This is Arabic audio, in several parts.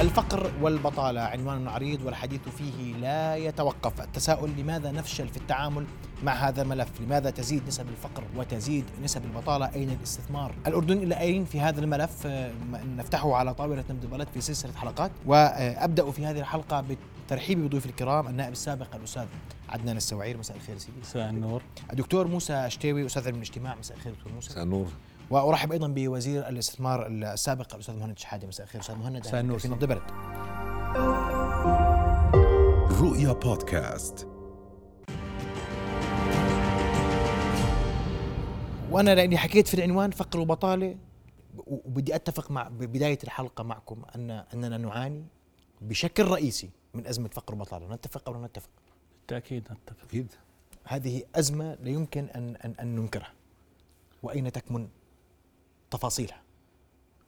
الفقر والبطالة عنوان عريض والحديث فيه لا يتوقف. التساؤل لماذا نفشل في التعامل مع هذا الملف لماذا تزيد نسب الفقر وتزيد نسب البطالة؟ أين الاستثمار؟ الأردن إلى أين في هذا الملف؟ آه، نفتحه على طاولة نبض البلد في سلسلة حلقات. وأبدأ في هذه الحلقة بالترحيب بضيوف الكرام النائب السابق الأستاذ عدنان السواعير مساء الخير سيدي. مساء النور. الدكتور موسى اشتيوي أستاذ علم الاجتماع. مساء الخير دكتور موسى. مساء النور. وأرحب أيضا بوزير الاستثمار السابق الأستاذ مهند شحاده مساء الخير أستاذ مهند. مساء النور في نبض البلد. رؤيا بودكاست. وأنا لأني حكيت في العنوان فقر وبطالة وبدي أتفق مع ببداية الحلقة معكم ان أننا نعاني بشكل رئيسي من أزمة فقر وبطالة. نتفق أو لا نتفق؟ بالتأكيد نتفق. أكيد. هذه أزمة لا يمكن ان ان, أن ننكرها. وأين تكمن؟ تفاصيلها.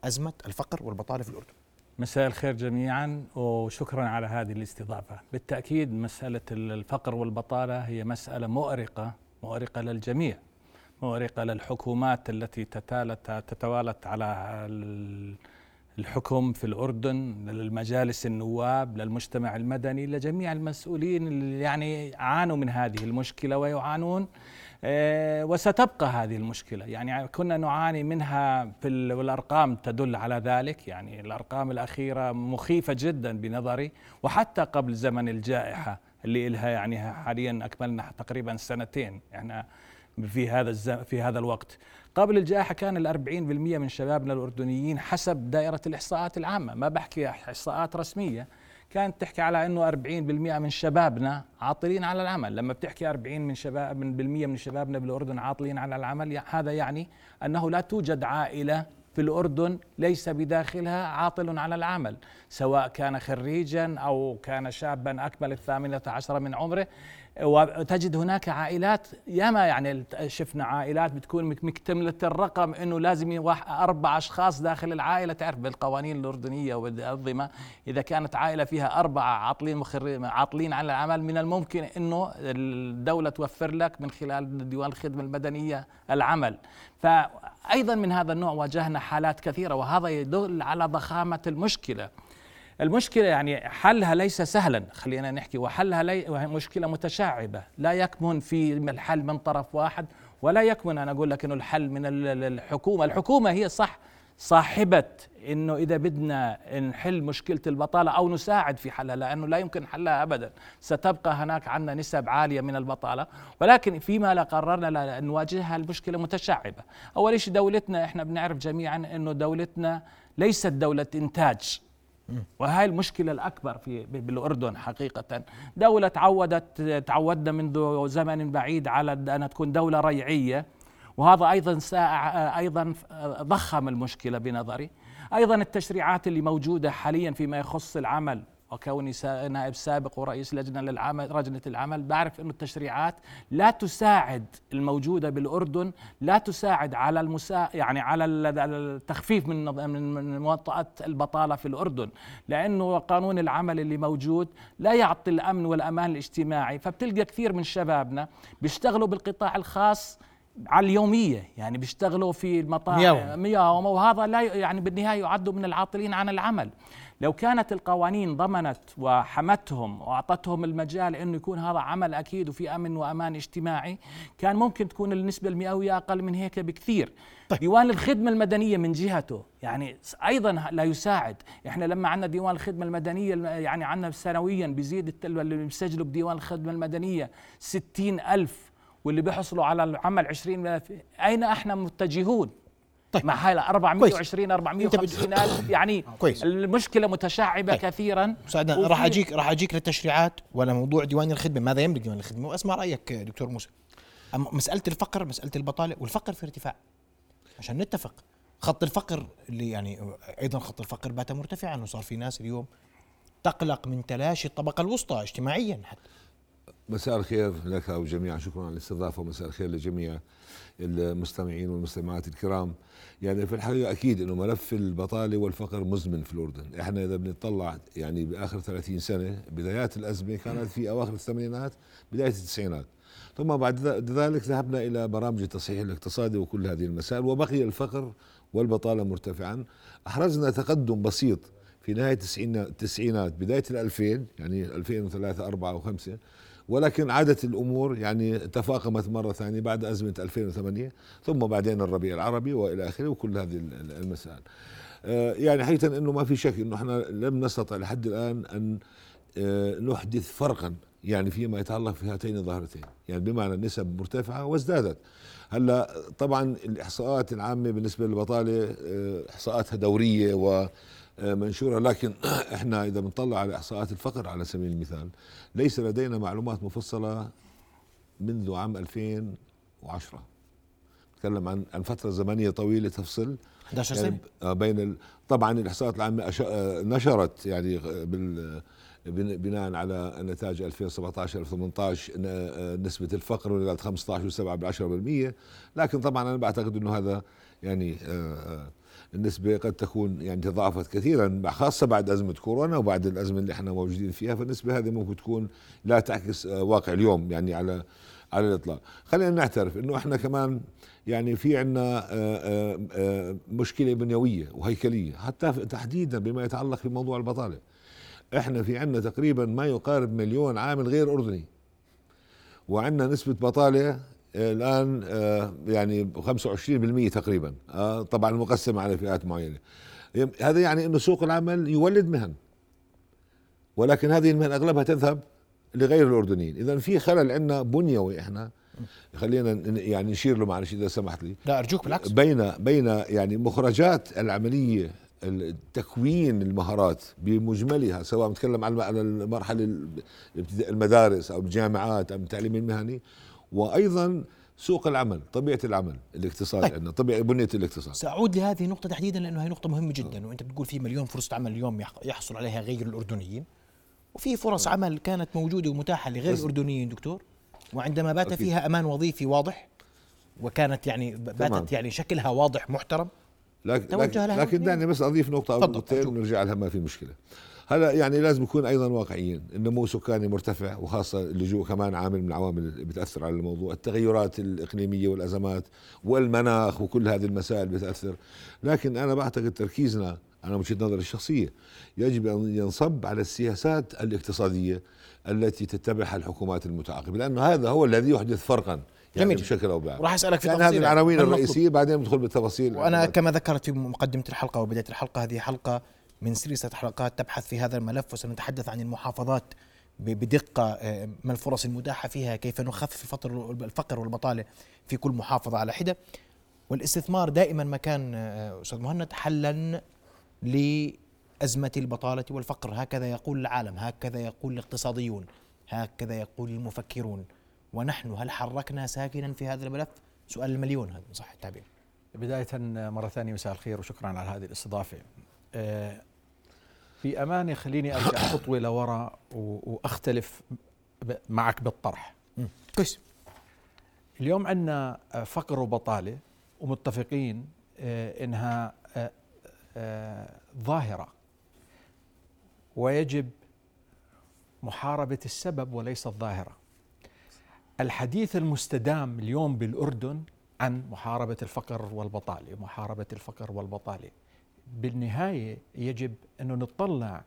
أزمة الفقر والبطالة في الأردن. مساء الخير جميعا وشكرا على هذه الاستضافة. بالتأكيد مسألة الفقر والبطالة هي مسألة مؤرقة مؤرقة للجميع مؤرقة للحكومات التي تتالت تتوالت على الحكم في الأردن للمجالس النواب للمجتمع المدني لجميع المسؤولين اللي يعني عانوا من هذه المشكلة ويعانون. وستبقى هذه المشكلة. يعني كنا نعاني منها في والأرقام تدل على ذلك. يعني الأرقام الأخيرة مخيفة جدا بنظري. وحتى قبل زمن الجائحة اللي لها يعني حاليا أكملنا تقريبا سنتين. يعني في هذا في هذا الوقت. قبل الجائحة كان الأربعين بالمئة من شبابنا الأردنيين حسب دائرة الإحصاءات العامة. ما بحكي إحصاءات رسمية. كانت تحكي على إنه 40% من شبابنا عاطلين على العمل. لما بتحكي 40 من شباب من بالمية من شبابنا بالأردن عاطلين على العمل هذا يعني أنه لا توجد عائلة في الأردن ليس بداخلها عاطل على العمل سواء كان خريجا أو كان شابا أكمل الثامنة عشرة من عمره وتجد هناك عائلات ياما يعني شفنا عائلات بتكون مكتملة الرقم إنه لازم أربع أشخاص داخل العائلة تعرف بالقوانين الأردنية والأنظمة إذا كانت عائلة فيها أربعة عاطلين. عاطلين على العمل من الممكن إنه الدولة توفر لك من خلال ديوان الخدمة المدنية العمل فايضا من هذا النوع واجهنا حالات كثيرة وهذا يدل على ضخامة المشكلة. المشكلة يعني حلها ليس سهلا خلينا نحكي وحلها لي مشكلة متشعبة. لا يكمن في الحل من طرف واحد ولا يكمن أنا أقول لك أنه الحل من الحكومة. الحكومة هي صح صاحبة إنه إذا بدنا نحل مشكلة البطالة أو نساعد في حلها لأنه لا يمكن حلها ابدا. ستبقى هناك عندنا نسب عالية من البطالة. ولكن فيما لا قررنا نواجهها المشكلة متشعبة. أول شيء دولتنا إحنا بنعرف جميعا إنه دولتنا ليست دولة إنتاج. وهي المشكلة الأكبر في بالأردن حقيقة. دولة تعودت تعودنا منذ زمن بعيد على أن تكون دولة ريعية. وهذا أيضا أيضا ضخم المشكلة بنظري. أيضا التشريعات اللي موجودة حاليا فيما يخص العمل وكوني نائب سابق ورئيس لجنة للعمل لجنة العمل بعرف أن التشريعات لا تساعد الموجودة بالأردن لا تساعد على المسا يعني على التخفيف من من موطأة البطالة في الأردن. لأنه قانون العمل اللي موجود لا يعطي الأمن والأمان الاجتماعي. فبتلقى كثير من شبابنا بيشتغلوا بالقطاع الخاص على اليومية يعني بيشتغلوا في المطاعم يوم وهذا لا يعني بالنهاية يعدوا من العاطلين عن العمل. لو كانت القوانين ضمنت وحمتهم وأعطتهم المجال إنه يكون هذا عمل أكيد وفي أمن وأمان اجتماعي كان ممكن تكون النسبة المئوية أقل من هيك بكثير. طيب. ديوان الخدمة المدنية من جهته يعني أيضا لا يساعد. إحنا لما عندنا ديوان الخدمة المدنية يعني عندنا سنويا بيزيد اللي بيسجلوا بديوان الخدمة المدنية ستين ألف واللي بيحصلوا على العمل 20 أين إحنا متجهون؟ طيب. مع هاي 420 450 ألف يعني كويس. المشكلة متشعبة طيب. كثيرا. سعدنا راح اجيك راح أجيك للتشريعات ولا موضوع ديوان الخدمة؟ ماذا يملك ديوان الخدمة؟ وأسمع رأيك دكتور موسى. مسألة الفقر مسألة البطالة والفقر في ارتفاع. عشان نتفق. خط الفقر اللي يعني أيضا خط الفقر بات مرتفعا وصار في ناس اليوم تقلق من تلاشي الطبقة الوسطى اجتماعيا حتى. مساء الخير لك وجميعا. شكرا على الاستضافة ومساء الخير لجميع المستمعين والمستمعات الكرام. يعني في الحقيقة أكيد إنه ملف البطالة والفقر مزمن في الأردن. إحنا إذا بنطلع يعني بآخر 30 سنة بدايات الأزمة كانت في أواخر الثمانينات بداية التسعينات. ثم بعد ذلك ذهبنا إلى برامج التصحيح الاقتصادي وكل هذه المسائل وبقي الفقر والبطالة مرتفعا. أحرزنا تقدم بسيط في نهاية التسعينات بداية ال 2000 يعني 2003 4 و5 ولكن عادت الأمور يعني تفاقمت مرة ثانية بعد أزمة 2008 ثم بعدين الربيع العربي وإلى آخره وكل هذه المسائل. آه، يعني حقيقة إنه ما في شك إنه إحنا لم نستطع لحد الآن أن آه، نحدث فرقا يعني فيما يتعلق في هاتين الظاهرتين يعني بمعنى النسب مرتفعة وازدادت هلأ طبعا الإحصاءات العامة بالنسبة للبطالة آه، إحصاءاتها دورية و منشورة. لكن إحنا إذا بنطلع على إحصاءات الفقر على سبيل المثال ليس لدينا معلومات مفصلة منذ عام 2010 نتكلم عن عن فترة زمنية طويلة تفصل. 11 سنة؟ يعني آه، بين. طبعا الإحصاءات العامة آه، نشرت يعني بال بناء على نتائج 2017 2018 آه، نسبة الفقر 15 و7 لكن طبعا أنا بعتقد إنه هذا يعني النسبة قد تكون يعني تضاعفت كثيرا خاصة بعد أزمة كورونا وبعد الأزمة اللي إحنا موجودين فيها. فالنسبة هذه ممكن تكون لا تعكس آه، واقع اليوم يعني على على الإطلاق. خلينا نعترف أنه إحنا كمان يعني في آه، آه، مشكلة بنيوية وهيكلية حتى تحديدا بما يتعلق في موضوع البطالة. إحنا في عندنا تقريبا ما يقارب مليون عامل غير أردني. وعندنا نسبة بطالة الآن آه، يعني 25% تقريبا. آه، طبعا مقسم على فئات معينة. هذا يعني إنه سوق العمل يولد مهن. ولكن هذه المهن أغلبها تذهب لغير الأردنيين. اذا في خلل عندنا بنيوي إحنا. خلينا يعني نشير له معلش إذا سمحت لي. لا أرجوك بالعكس. بين بين يعني مخرجات العملية تكوين المهارات بمجملها سواء نتكلم على المرحلة المدارس أو الجامعات أو التعليم المهني وأيضا سوق العمل طبيعة العمل الاقتصاد طيب. عندنا طبيعة بنية الاقتصاد ساعود لهذه النقطه تحديدا لأنه هي نقطة مهمة جدا وأنت بتقول في مليون فرصة عمل اليوم يحصل عليها غير الأردنيين وفي فرص طيب. عمل كانت موجودة ومتاحة لغير الأردنيين دكتور وعندما بات أكيد. فيها أمان وظيفي واضح وكانت يعني باتت تمام. يعني شكلها واضح محترم لكن لكن, لكن دعني بس أضيف نقطة أو نقطتين ونرجع لها ما في مشكلة. هلا يعني لازم نكون أيضا واقعيين النمو السكاني مرتفع وخاصة اللجوء كمان عامل من العوامل اللي بتأثر على الموضوع التغيرات الإقليمية والأزمات والمناخ وكل هذه المسائل بتأثر. لكن أنا بعتقد تركيزنا أنا من وجهة نظري الشخصية يجب أن ينصب على السياسات الاقتصادية التي تتبعها الحكومات المتعاقبة لأنه هذا هو الذي يحدث فرقا. يعني جميل بشكل أو بآخر. راح أسألك في يعني هذه العناوين الرئيسية بعدين ندخل بالتفاصيل. وأنا كما ذكرت في مقدمة الحلقة وبداية الحلقة هذه حلقة من سلسلة حلقات تبحث في هذا الملف وسنتحدث عن المحافظات بدقة آه، ما الفرص المتاحة فيها كيف نخفف الفقر الفقر والبطالة في كل محافظة على حدة. والاستثمار دائما ما كان آه، أستاذ مهند حلا لأزمة البطالة والفقر. هكذا يقول العالم هكذا يقول الاقتصاديون هكذا يقول المفكرون. ونحن هل حركنا ساكنا في هذا الملف سؤال المليون هذا صح التعبير. بداية مرة ثانية مساء الخير وشكرا على هذه الاستضافة. آه، في امانه خليني أرجع خطوة لورا وأختلف معك بالطرح. كويس. اليوم عندنا فقر وبطالة ومتفقين آه، إنها آه، ظاهرة. ويجب محاربة السبب وليس الظاهرة. الحديث المستدام اليوم بالأردن عن محاربة الفقر والبطالة محاربة الفقر والبطالة. بالنهاية يجب انه نطلع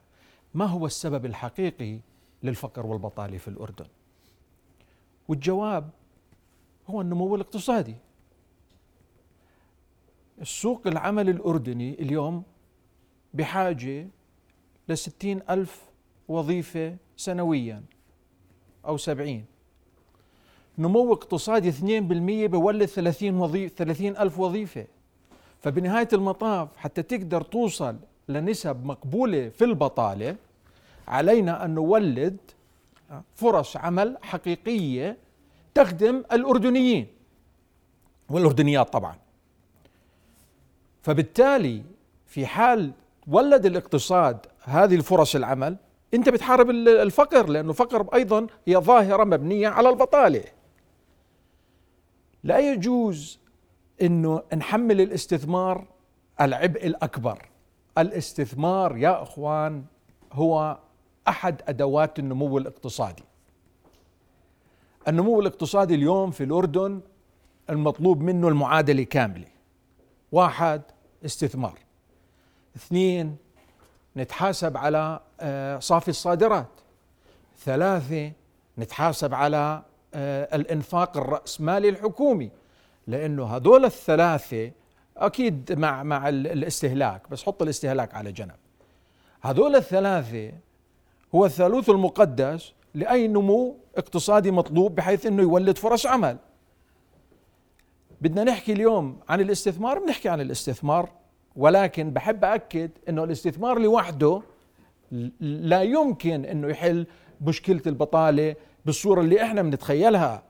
ما هو السبب الحقيقي للفقر والبطالة في الأردن. والجواب هو النمو الاقتصادي. السوق العمل الأردني اليوم بحاجة لستين ألف وظيفة سنويا أو سبعين. نمو اقتصادي 2% بولد 30 وظيفة 30 ألف وظيفة. فبنهاية المطاف حتى تقدر توصل لنسب مقبولة في البطالة علينا أن نولد فرص عمل حقيقية تخدم الأردنيين. والأردنيات طبعا. فبالتالي في حال ولد الاقتصاد هذه الفرص العمل أنت بتحارب الفقر لأنه الفقر أيضا هي ظاهرة مبنية على البطالة. لا يجوز إنه نحمل الاستثمار العبء الأكبر. الاستثمار يا إخوان هو أحد أدوات النمو الاقتصادي. النمو الاقتصادي اليوم في الأردن المطلوب منه المعادلة كاملة. واحد استثمار. اثنين نتحاسب على آه، صافي الصادرات. ثلاثة نتحاسب على آه، الإنفاق الرأسمالي الحكومي لأنه هذول الثلاثة أكيد مع مع الاستهلاك بس حط الاستهلاك على جنب. هذول الثلاثة هو الثالوث المقدس لأي نمو اقتصادي مطلوب بحيث أنه يولد فرص عمل. بدنا نحكي اليوم عن الاستثمار بنحكي عن الاستثمار ولكن بحب أكد أنه الاستثمار لوحده لا يمكن أنه يحل مشكلة البطالة بالصورة اللي إحنا بنتخيلها.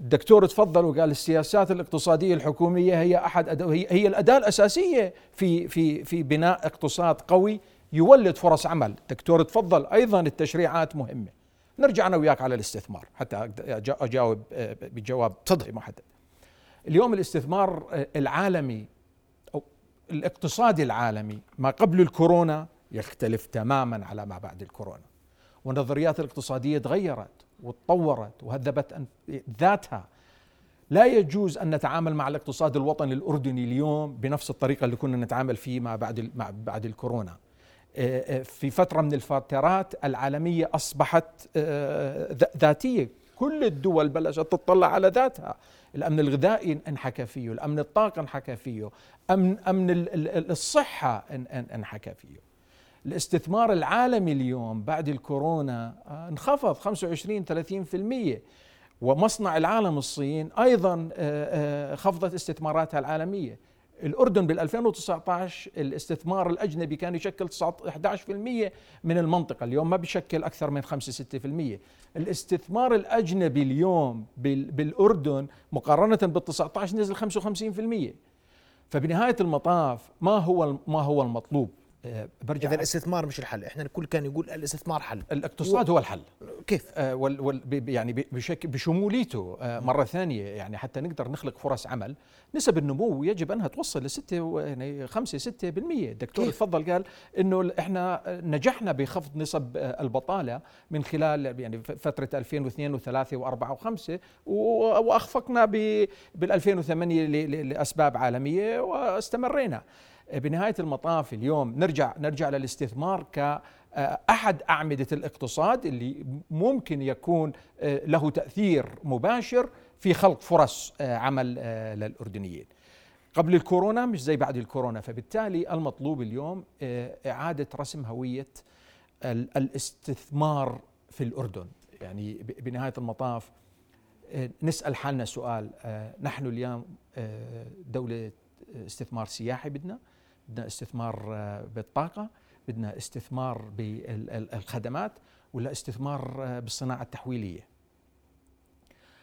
الدكتور تفضل وقال السياسات الاقتصادية الحكومية هي أحد هي, هي الأداة الأساسية في في في بناء اقتصاد قوي يولد فرص عمل. دكتور تفضل أيضا التشريعات مهمة. نرجع أنا وياك على الاستثمار حتى أجاوب آه، بجواب تفضل. محدد اليوم الاستثمار آه، العالمي أو الاقتصادي العالمي ما قبل الكورونا يختلف تماما على ما بعد الكورونا. والنظريات الاقتصادية تغيرت وتطورت وهذبت ذاتها. لا يجوز أن نتعامل مع الاقتصاد الوطني الأردني اليوم بنفس الطريقة اللي كنا نتعامل فيه ما بعد مع بعد الكورونا. آه، آه، في فترة من الفترات العالمية أصبحت آه، ذاتية. كل الدول بلشت تطلع على ذاتها. الأمن الغذائي انحكى فيه الأمن الطاقة انحكى فيه امن أمن الصحة إنحكى فيه. الاستثمار العالمي اليوم بعد الكورونا انخفض 25 30% ومصنع العالم الصين أيضا خفضت استثماراتها العالمية. الأردن بال 2019 الاستثمار الأجنبي كان يشكل 11% من المنطقة. اليوم ما بيشكل أكثر من 5 6% الاستثمار الأجنبي اليوم بالأردن مقارنة بال 19 نزل 55% فبنهاية المطاف ما هو ما هو المطلوب؟ آه، برجع اذا الاستثمار مش الحل. إحنا الكل كان يقول الاستثمار حل. الاقتصاد هو الحل. كيف؟ آه وال وال يعني بشكل بشموليته آه مرة ثانية يعني حتى نقدر نخلق فرص عمل. نسب النمو يجب أنها توصل ل 6 يعني 5 6% الدكتور تفضل قال إنه إحنا نجحنا بخفض نسب آه، البطالة من خلال يعني فترة 2002 و3 و4 و5 وأخفقنا بال 2008 لأسباب عالمية واستمرينا. بنهاية المطاف اليوم نرجع نرجع للاستثمار كأحد أعمدة الاقتصاد اللي ممكن يكون آه، له تأثير مباشر في خلق فرص آه، عمل آه، للأردنيين. قبل الكورونا مش زي بعد الكورونا فبالتالي المطلوب اليوم إعادة رسم هوية الاستثمار في الأردن. يعني بنهاية المطاف نسأل حالنا سؤال نحن اليوم دولة استثمار سياحي بدنا؟ بدنا استثمار آه، بالطاقة بدنا استثمار بالخدمات ولا استثمار آه، بالصناعة التحويلية.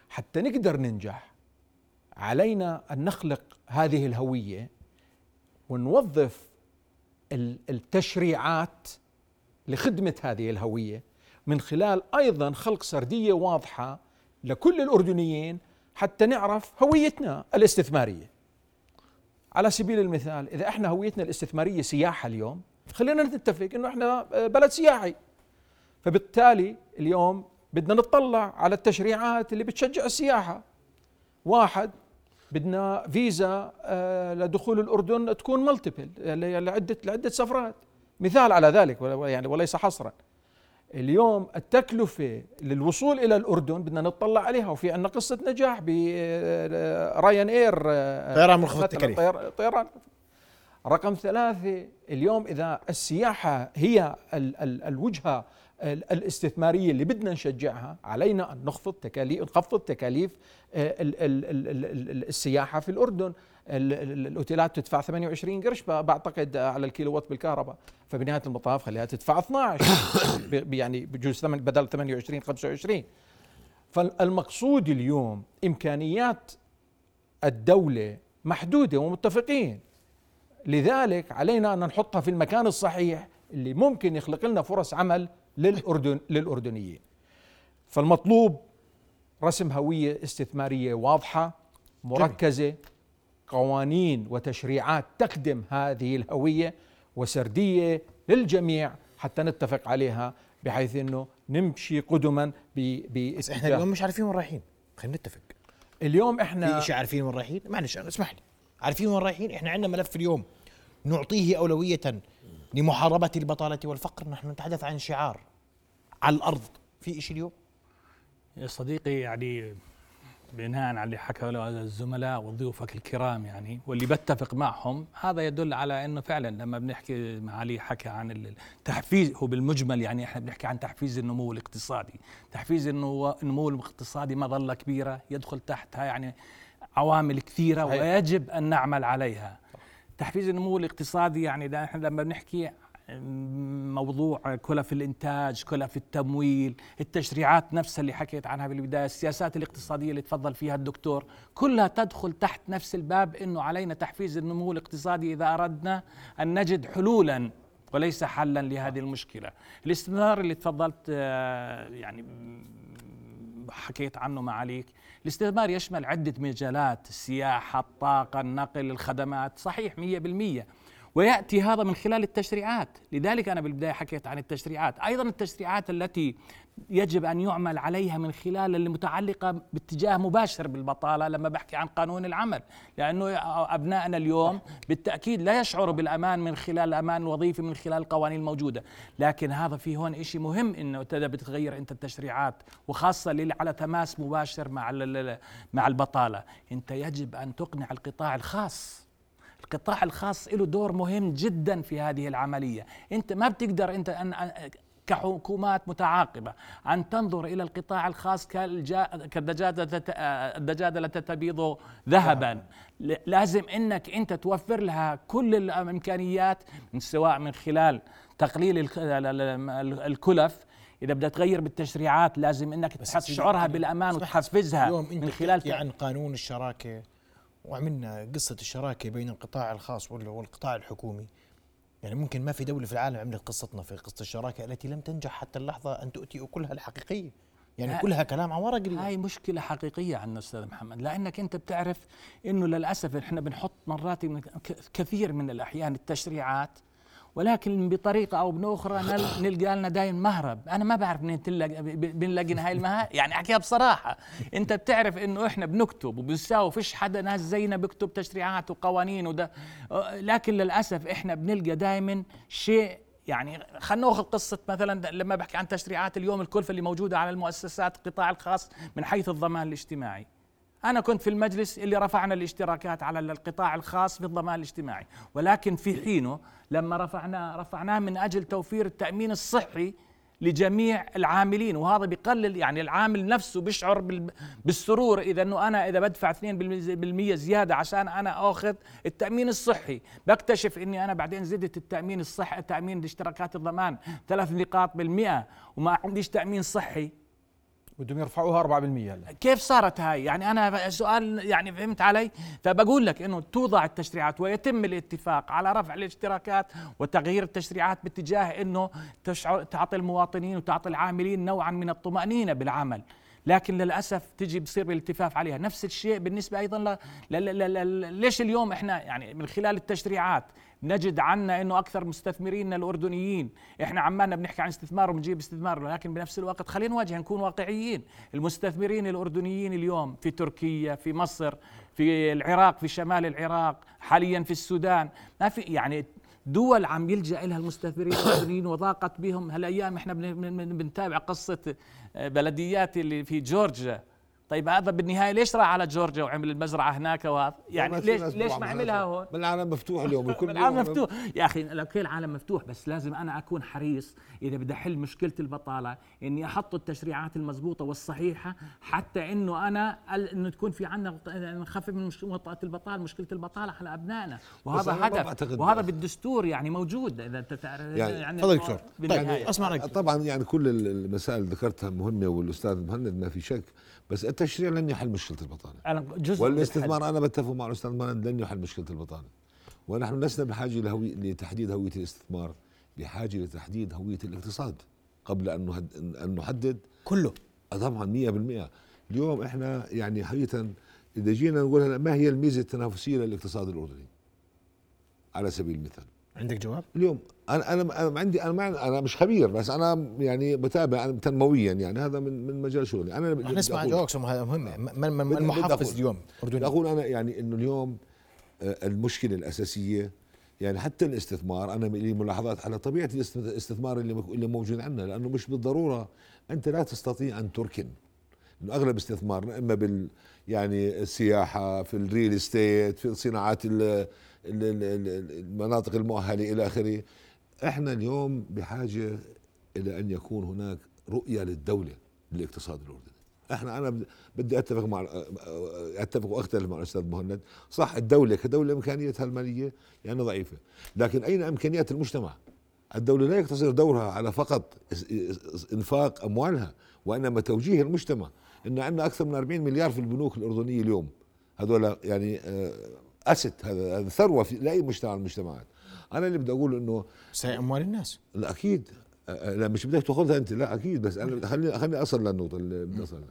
حتى نقدر ننجح علينا أن نخلق هذه الهوية ونوظف التشريعات لخدمة هذه الهوية من خلال أيضا خلق سردية واضحة لكل الأردنيين حتى نعرف هويتنا الاستثمارية. على سبيل المثال إذا إحنا هويتنا الاستثمارية سياحة اليوم خلينا نتفق إنه إحنا آه، بلد سياحي. فبالتالي اليوم بدنا نطلع على التشريعات اللي بتشجع السياحة. واحد بدنا فيزا آه، لدخول الأردن تكون ملتيبل لعدة لعدة سفرات. مثال على ذلك يعني وليس حصرا. اليوم التكلفة للوصول إلى الأردن بدنا نطلع عليها وفي عندنا قصة نجاح برايان إير طيران منخفض التكاليف. طيران. رقم ثلاثة اليوم إذا السياحة هي ال ال الوجهة الاستثمارية اللي بدنا نشجعها علينا أن نخفض تكاليف نخفض تكاليف السياحة في الأردن. الأوتيلات تدفع 28 قرش بعتقد على الكيلو وات بالكهرباء. فبنهاية المطاف خليها تدفع 12 يعني بجوز بدل 28 25 فالمقصود اليوم إمكانيات الدولة محدودة ومتفقين. لذلك علينا أن نحطها في المكان الصحيح اللي ممكن يخلق لنا فرص عمل للاردن للأردنيين. فالمطلوب رسم هوية استثمارية واضحة مركزة قوانين وتشريعات تخدم هذه الهوية وسردية للجميع حتى نتفق عليها بحيث إنه نمشي قدما ب بس إحنا اليوم مش عارفين وين رايحين. خلينا نتفق. اليوم إحنا في شيء عارفين وين رايحين؟ معلش اسمح لي. عارفين وين رايحين؟ إحنا عندنا ملف اليوم. نعطيه أولوية لمحاربة البطالة والفقر. نحن نتحدث عن شعار على الأرض. في شيء اليوم؟ يا صديقي يعني بناء على اللي حكى له الزملاء وضيوفك الكرام يعني واللي بتفق معهم هذا يدل على إنه فعلا لما بنحكي معالي حكى عن التحفيز هو بالمجمل يعني إحنا بنحكي عن تحفيز النمو الاقتصادي، تحفيز النمو الاقتصادي مظله كبيرة يدخل تحتها يعني عوامل كثيرة ويجب أن نعمل عليها. تحفيز النمو الاقتصادي يعني إحنا لما بنحكي موضوع كلف الإنتاج كلف التمويل التشريعات نفسها اللي حكيت عنها بالبداية السياسات الاقتصادية اللي تفضل فيها الدكتور كلها تدخل تحت نفس الباب إنه علينا تحفيز النمو الاقتصادي إذا أردنا أن نجد حلولا وليس حلا لهذه المشكلة. الاستثمار اللي تفضلت آه، يعني حكيت عنه معاليك الاستثمار يشمل عدة مجالات السياحة الطاقة النقل الخدمات صحيح مية بالمية. ويأتي هذا من خلال التشريعات. لذلك أنا بالبداية حكيت عن التشريعات. أيضا التشريعات التي يجب أن يعمل عليها من خلال المتعلقه باتجاه مباشر بالبطالة لما بحكي عن قانون العمل. لأنه أبنائنا اليوم بالتأكيد لا يشعروا بالأمان من خلال الامان الوظيفي من خلال القوانين الموجودة. لكن هذا في هون شيء مهم إنه بتغير أنت التشريعات وخاصة اللي على تماس مباشر مع مع البطالة أنت يجب أن تقنع القطاع الخاص. القطاع الخاص له دور مهم جدا في هذه العملية. أنت ما بتقدر أنت أن كحكومات متعاقبة أن تنظر إلى القطاع الخاص كالدجاجة الدجاجة التي تبيض ذهبا. لازم أنك أنت توفر لها كل الإمكانيات من سواء من خلال تقليل الكلف. إذا بدها تغير بالتشريعات لازم إنك تشعرها بالأمان وتحفزها من خلال عن قانون الشراكة وعملنا قصة الشراكة بين القطاع الخاص والقطاع الحكومي. يعني ممكن ما في دولة في العالم عملت قصتنا في قصة الشراكة التي لم تنجح حتى اللحظة أن تؤتي كلها الحقيقية. يعني كلها كلام عن ورق هاي مشكلة حقيقية عندنا أستاذ محمد. لأنك أنت بتعرف أنه للأسف إحنا بنحط مرات كثير من الأحيان التشريعات ولكن بطريقة أو باخرى نلقى لنا دايم مهرب. أنا ما بعرف منين بنلاقي هاي المهارب يعني أحكيها بصراحة. أنت بتعرف إنه إحنا بنكتب وبنساوي فيش حدا ناس زينا بيكتب تشريعات وقوانين وده. لكن للأسف إحنا بنلقى دائما شيء يعني خلينا نأخذ قصة مثلا لما بحكي عن تشريعات اليوم الكلفة اللي موجودة على المؤسسات القطاع الخاص من حيث الضمان الاجتماعي. أنا كنت في المجلس اللي رفعنا الاشتراكات على القطاع الخاص في الضمان الاجتماعي. ولكن في حينه لما رفعنا رفعناه من أجل توفير التأمين الصحي لجميع العاملين. وهذا بيقلل يعني العامل نفسه بيشعر بالسرور. إذا إنه أنا إذا بدفع 2% زيادة عشان أنا آخذ التأمين الصحي بكتشف إني أنا بعدين زدت التأمين الصحي تأمين اشتراكات الضمان ثلاث نقاط بالمئة وما عنديش تأمين صحي. بدهم يرفعوها 4% هلا. كيف صارت هاي؟ يعني أنا سؤال يعني فهمت علي؟ فبقول لك إنه توضع التشريعات ويتم الاتفاق على رفع الاشتراكات وتغيير التشريعات باتجاه إنه تشعر تعطي المواطنين وتعطي العاملين نوعا من الطمأنينة بالعمل. لكن للأسف تجي بصير بالالتفاف عليها. نفس الشيء بالنسبة أيضا ل... ل... ل... ل... ليش اليوم إحنا يعني من خلال التشريعات نجد عنا إنه أكثر مستثمرين الأردنيين. إحنا عمالنا بنحكي عن استثمار وبنجيب استثمار لكن بنفس الوقت خلينا نواجه نكون واقعيين. المستثمرين الأردنيين اليوم في تركيا في مصر في العراق في شمال العراق حاليا في السودان ما في يعني دول عم يلجأ لها المستثمرين الأردنيين وضاقت بهم. هالأيام إحنا بنتابع قصة بلديات اللي في جورجيا. طيب هذا بالنهاية ليش راح على جورجيا وعمل المزرعة هناك وهذا؟ يعني ليش ليش ما عملها هون؟ العالم مفتوح اليوم الكل العالم مفتوح. يا أخي أوكي العالم مفتوح بس لازم أنا أكون حريص إذا بدي أحل مشكلة البطالة إني أحط التشريعات المضبوطة والصحيحة حتى إنه أنا إنه تكون في عندنا نخفف من مشكله البطالة مشكلة البطالة على أبنائنا. وهذا هدف. وهذا بالدستور يعني موجود إذا انت تعرف يعني, يعني تفضل دكتور. طيب أسمع طبعا يعني كل المسائل ذكرتها مهمة والأستاذ مهند ما في شك. بس التشريع لن يحل مشكلة البطاله أنا جزء والاستثمار أنا بتفق مع الأستاذ مهند لن يحل مشكلة البطاله ونحن لسنا بحاجة لهوي لتحديد هوية الاستثمار بحاجة لتحديد هوية الاقتصاد قبل أن أن نحدد. كله. آه، طبعا 100% اليوم إحنا يعني حقيقه إذا جينا نقول ما هي الميزة التنافسية للاقتصاد الأردني؟ على سبيل المثال. عندك جواب؟ اليوم أنا أنا أنا عندي أنا ما أنا مش خبير بس أنا يعني بتابع تنمويا يعني هذا من من مجال شغلي. أنا رح نسمع جوابك هذا مهم. المحفز اليوم اردني أقول أنا يعني إنه اليوم آه، المشكلة الأساسية يعني حتى الاستثمار أنا لي ملاحظات على طبيعة الاستثمار اللي اللي موجود عندنا لأنه مش بالضرورة أنت لا تستطيع أن تركن. إنه أغلب استثمارنا إما بال يعني السياحة في الريل إستيت في الصناعات المناطق المؤهلة إلى آخره. إحنا اليوم بحاجة إلى أن يكون هناك رؤية للدولة للاقتصاد الأردني. إحنا أنا بدي أتفق مع أتفق وأختلف مع الأستاذ مهند. صح الدولة كدولة امكانياتها المالية يعني ضعيفة لكن أين إمكانيات المجتمع؟ الدولة لا يقتصر دورها على فقط إنفاق أموالها وإنما توجيه المجتمع. إن عندنا أكثر من 40 مليار في البنوك الأردنية اليوم. هذول يعني أسد هذا ثروة في لأي مجتمع من المجتمعات. أنا اللي بدي أقول إنه هي أموال الناس. لا أكيد. لا مش بدك تأخذها أنت. لا أكيد. بس أنا خليني خليني أصل للنقطة اللي بدي اصل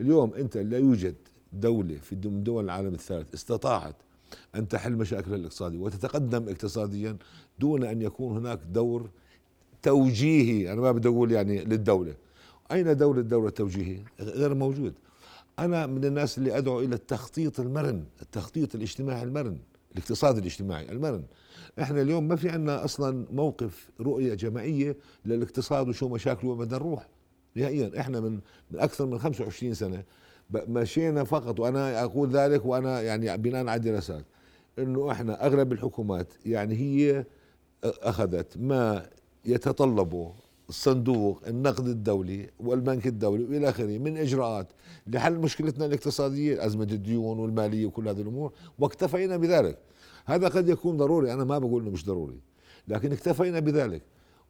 اليوم أنت لا يوجد دولة في دول العالم الثالث استطاعت أن تحل مشاكلها الاقتصادية وتتقدم اقتصاديا دون أن يكون هناك دور توجيهي. أنا ما بدي أقول يعني للدولة. أين دور الدولة التوجيهي غير موجود. أنا من الناس اللي أدعو إلى التخطيط المرن التخطيط الاجتماعي المرن الاقتصاد الاجتماعي المرن. إحنا اليوم ما في عندنا أصلا موقف رؤية جماعية للاقتصاد وشو مشاكله وبدنا نروح. نهائيا إحنا من من أكثر من 25 سنة مشينا فقط وأنا أقول ذلك وأنا يعني بناء على دراسات إنه إحنا أغلب الحكومات يعني هي أخذت ما يتطلبه الصندوق النقد الدولي والبنك الدولي وإلى آخره من إجراءات لحل مشكلتنا الاقتصادية أزمة الديون والمالية وكل هذه الأمور واكتفينا بذلك. هذا قد يكون ضروري أنا ما بقول إنه مش ضروري لكن اكتفينا بذلك.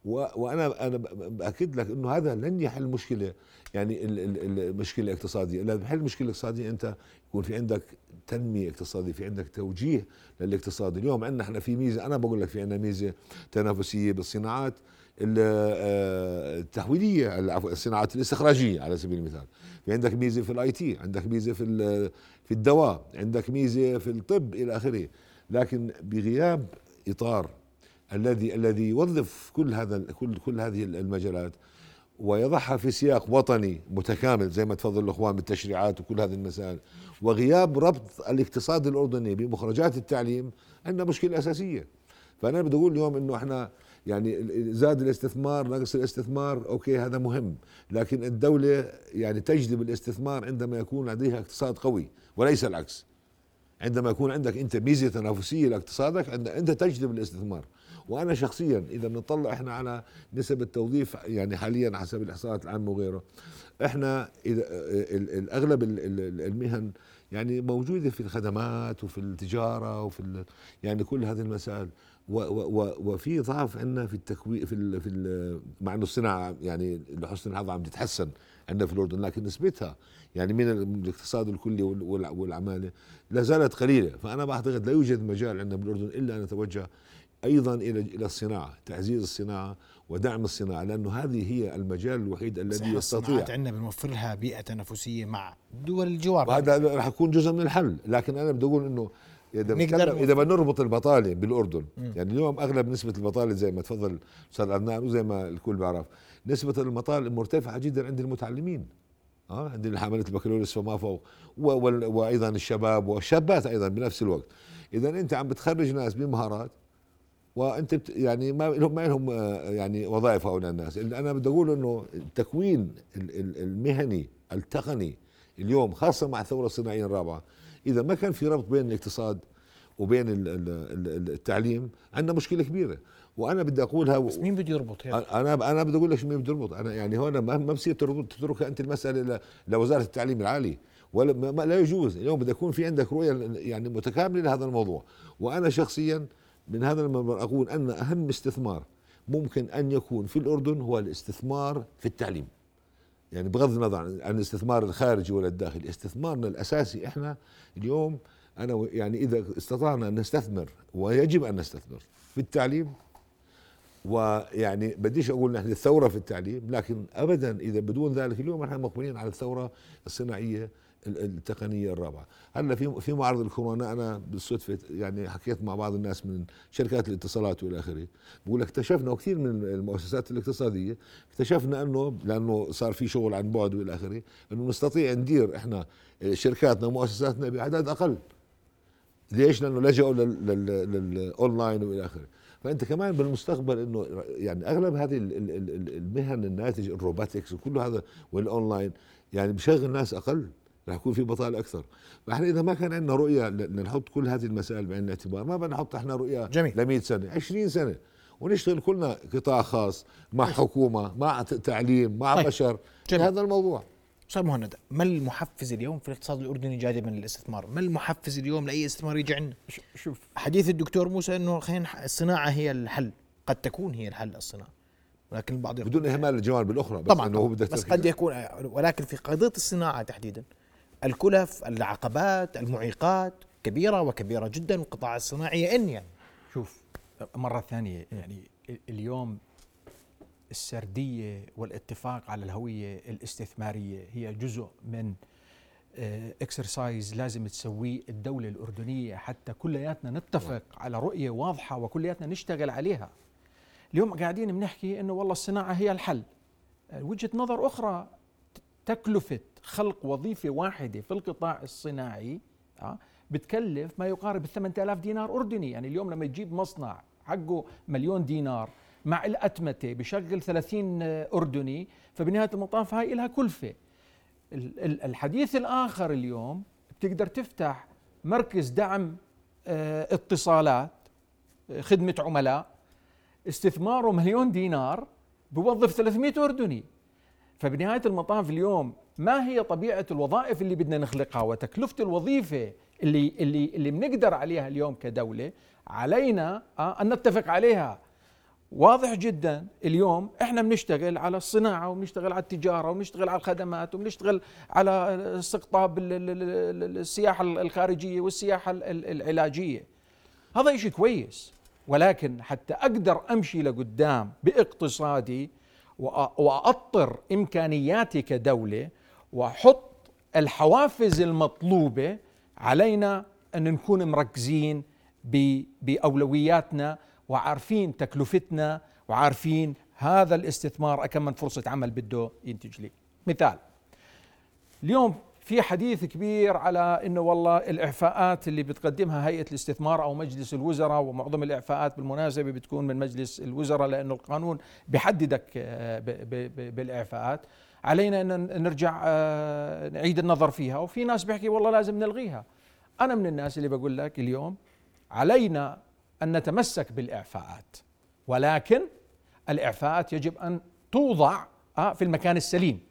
وأنا أنا بأكد لك إنه هذا لن يحل مشكلة يعني المشكلة الاقتصاديه الا بحل المشكلة الاقتصاديه أنت يكون في عندك تنمية اقتصادية في عندك توجيه للاقتصاد. اليوم عندنا إحنا في ميزة أنا بقول لك في عندنا ميزة تنافسية بالصناعات. آه، التحويلية الصناعات الاستخراجية على سبيل المثال. في عندك ميزة في ال IT عندك ميزة في في الدواء عندك ميزة في الطب إلى آخره. لكن بغياب إطار الذي الذي يوظف كل هذا كل كل هذه المجالات ويضعها في سياق وطني متكامل زي ما تفضل الأخوان بالتشريعات وكل هذه المسائل. وغياب ربط الاقتصاد الأردني بمخرجات التعليم عندنا مشكلة أساسية. فأنا بدي أقول اليوم إنه إحنا يعني زاد الاستثمار نقص الاستثمار okay هذا مهم. لكن الدولة يعني تجذب الاستثمار عندما يكون لديها اقتصاد قوي وليس العكس. عندما يكون عندك أنت ميزة تنافسية لاقتصادك أنت تجذب الاستثمار. وأنا شخصيا إذا بنطلع إحنا على نسب التوظيف يعني حاليا حسب الإحصاءات العامة وغيره إحنا اذا الاغلب المهن يعني موجودة في الخدمات وفي التجارة وفي يعني كل هذه المسائل. وفي ضعف عندنا في التكوين في ال في ال مع إنه الصناعة يعني لحسن الحظ عم تتحسن عندنا في الأردن لكن نسبتها يعني من الاقتصاد الكلي والعمالة لا زالت قليلة. فأنا بعتقد لا يوجد مجال عندنا بالأردن إلا أن نتوجه أيضا إلى إلى الصناعة تعزيز الصناعة ودعم الصناعة لأنه هذه هي المجال الوحيد الذي يستطيع. عندنا بنوفر لها بيئة تنافسية مع دول الجوار. وهذا راح يكون جزء من الحل لكن أنا بدي أقول إنه إذا نقدر إذا بدنا نربط البطالة بالأردن م. يعني اليوم أغلب نسبة البطالة زي ما تفضل أستاذ عدنان وزي ما الكل بيعرف نسبة البطاله مرتفعه جدا عند المتعلمين. آه عند حاملة البكالوريوس فما فوق. وأيضا الشباب والشابات أيضا بنفس الوقت. إذا أنت عم بتخرج ناس بمهارات وأنت بت يعني ما لهم ما لهم آه، يعني وظائف هؤلاء الناس. أنا بدي أقول إنه التكوين المهني التقني اليوم خاصة مع الثورة الصناعية الرابعة إذا ما كان في ربط بين الاقتصاد وبين التعليم عندنا مشكلة كبيرة. وأنا بدي أقولها بس مين بده يربط هيك؟ أنا أنا بدي أقول لك مين بده يربط. أنا يعني هون ما ما بصير تتركها أنت المسألة لوزارة التعليم العالي. ولا ما لا يجوز. اليوم بده يكون في عندك رؤية يعني متكاملة لهذا الموضوع. وأنا شخصيا من هذا المنبر أقول أن أهم استثمار ممكن أن يكون في الأردن هو الاستثمار في التعليم. يعني بغض النظر عن الاستثمار الخارجي ولا الداخلي استثمارنا الأساسي إحنا اليوم أنا يعني إذا استطعنا أن نستثمر ويجب أن نستثمر في التعليم ويعني بديش أقول نحن الثورة في التعليم لكن ابدا إذا بدون ذلك اليوم نحن مقبلين على الثورة الصناعية التقنية الرابعة. هلا في في معرض الكورونا أنا بالصدفة يعني حكيت مع بعض الناس من شركات الاتصالات والى آخره بقول اكتشفنا وكثير من المؤسسات الاقتصادية اكتشفنا إنه لأنه صار في شغل عن بعد والى آخره إنه نستطيع ندير إحنا شركاتنا ومؤسساتنا بأعداد أقل. ليش؟ لأنه لل- للأونلاين والى آخره. فأنت كمان بالمستقبل إنه يعني أغلب هذه ال- ال- ال- المهن الناتجه ال robotics وكل هذا والأونلاين يعني بشغل ناس أقل. رح يكون في بطاله أكثر فإحنا إذا ما كان عندنا رؤية ل- نحط كل هذه المسائل بعين الاعتبار ما بدنا نحط إحنا رؤية جميل. ل 100 سنة 20 سنة ونشتغل كلنا قطاع خاص مع حكومة مع تعليم مع طيب. بشر جميل. هذا الموضوع أستاذ مهند ما المحفز اليوم في الاقتصاد الأردني جانبا للاستثمار؟ ما المحفز اليوم لأي استثمار يجي عندنا؟ شوف حديث الدكتور موسى إنه خلينا الصناعة هي الحل، قد تكون هي الحل الصناعة ولكن البعض بدون إهمال الجوانب الأخرى بس طبعا إنه هو بس. قد يكون ولكن في قضية الصناعة تحديدا الكلف العقبات المعيقات كبيرة وكبيرة جدا والقطاع الصناعي يئن يعني شوف مرة ثانية يعني ال- اليوم السردية والاتفاق على الهوية الاستثمارية هي جزء من اكسرسايز لازم تسويه الدولة الأردنية. حتى كلياتنا نتفق على رؤية واضحة وكلياتنا نشتغل عليها. اليوم قاعدين بنحكي إنه والله الصناعة هي الحل. وجهة نظر أخرى تكلفة خلق وظيفة واحدة في القطاع الصناعي آه، بتكلف ما يقارب ال 8000 دينار أردني. يعني اليوم لما تجيب مصنع حقه مليون دينار مع الأتمتة بشغل 30 أردني فبنهاية المطاف هاي لها كلفة. ال- ال- الحديث الآخر اليوم بتقدر تفتح مركز دعم آه، اتصالات آه، خدمة عملاء استثماره مليون دينار بوظف 300 أردني. فبنهاية المطاف اليوم ما هي طبيعة الوظائف اللي بدنا نخلقها وتكلفة الوظيفة اللي اللي اللي بنقدر عليها اليوم كدولة؟ علينا آه، أن نتفق عليها. واضح جدا اليوم إحنا بنشتغل على الصناعة وبنشتغل على التجارة وبنشتغل على الخدمات وبنشتغل على استقطاب ال- ال- ال- السياحة الخارجية والسياحة ال- ال- العلاجية. هذا شيء كويس ولكن حتى أقدر أمشي لقدام بإقتصادي واطر امكانياتي كدوله واحط الحوافز المطلوبة علينا أن نكون مركزين ب- بأولوياتنا وعارفين تكلفتنا وعارفين هذا الاستثمار كم من فرصة عمل بده ينتج لي. مثال اليوم في حديث كبير على إنه والله الإعفاءات اللي بتقدمها هيئة الاستثمار أو مجلس الوزراء ومعظم الإعفاءات بالمناسبة بتكون من مجلس الوزراء لأنه القانون بيحددك آه، بالإعفاءات. علينا إن نرجع آه، نعيد النظر فيها. وفي ناس بيحكي والله لازم نلغيها. أنا من الناس اللي بقول لك اليوم علينا أن نتمسك بالإعفاءات. ولكن الإعفاءات يجب أن توضع آه، في المكان السليم.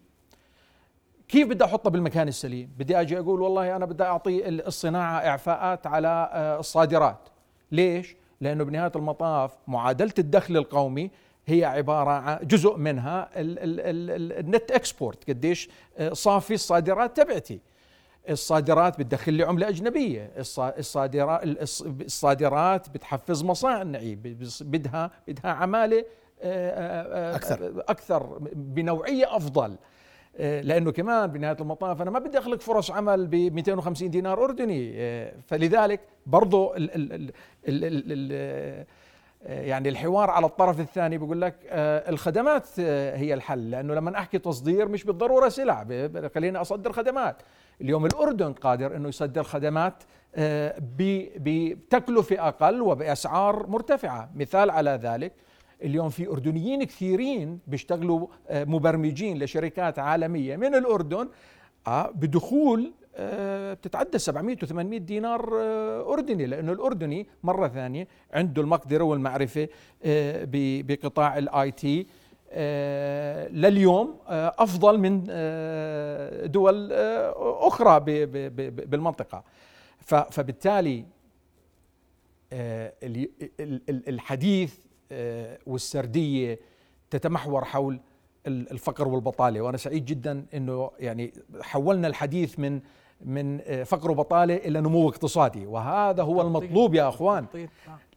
كيف بدي احطها بالمكان السليم؟ بدي أجي أقول والله أنا بدي أعطي الصناعة إعفاءات على آه، الصادرات. ليش؟ لأنه بنهاية المطاف معادلة الدخل القومي هي عبارة عن جزء منها ال- ال- ال- ال- النت إكسبورت قديش آه، صافي الصادرات تبعتي. الصادرات بتدخل لي عملة أجنبية، الص- الصادرات الص- الصادرات بتحفز مصانعي بدها بدها عمالة آه، أكثر. أكثر بنوعية أفضل. آه، لأنه كمان بنهاية المطاف أنا ما بدي أخلق فرص عمل ب 250 دينار أردني. آه، فلذلك برضو ال ال ال ال آه، يعني الحوار على الطرف الثاني بيقول لك الخدمات هي الحل. لأنه لما أحكي تصدير مش بالضرورة سلع خليني أصدر خدمات. اليوم الأردن قادر إنه يصدر خدمات بتكلفة أقل وبأسعار مرتفعة. مثال على ذلك اليوم في أردنيين كثيرين بيشتغلوا آه، مبرمجين لشركات عالمية من الأردن آه، بدخول آه، بتتعدى 700 و800 دينار آه، أردني لأنه الأردني مرة ثانية عنده المقدرة والمعرفة بقطاع ال IT لليوم أفضل من دول أخرى بالمنطقة. فبالتالي ال- ال- ال- الحديث والسردية تتمحور حول ال- الفقر والبطالة. وأنا سعيد جدا إنه يعني حولنا الحديث من من آه، فقر وبطالة إلى نمو اقتصادي. وهذا هو المطلوب يا أخوان.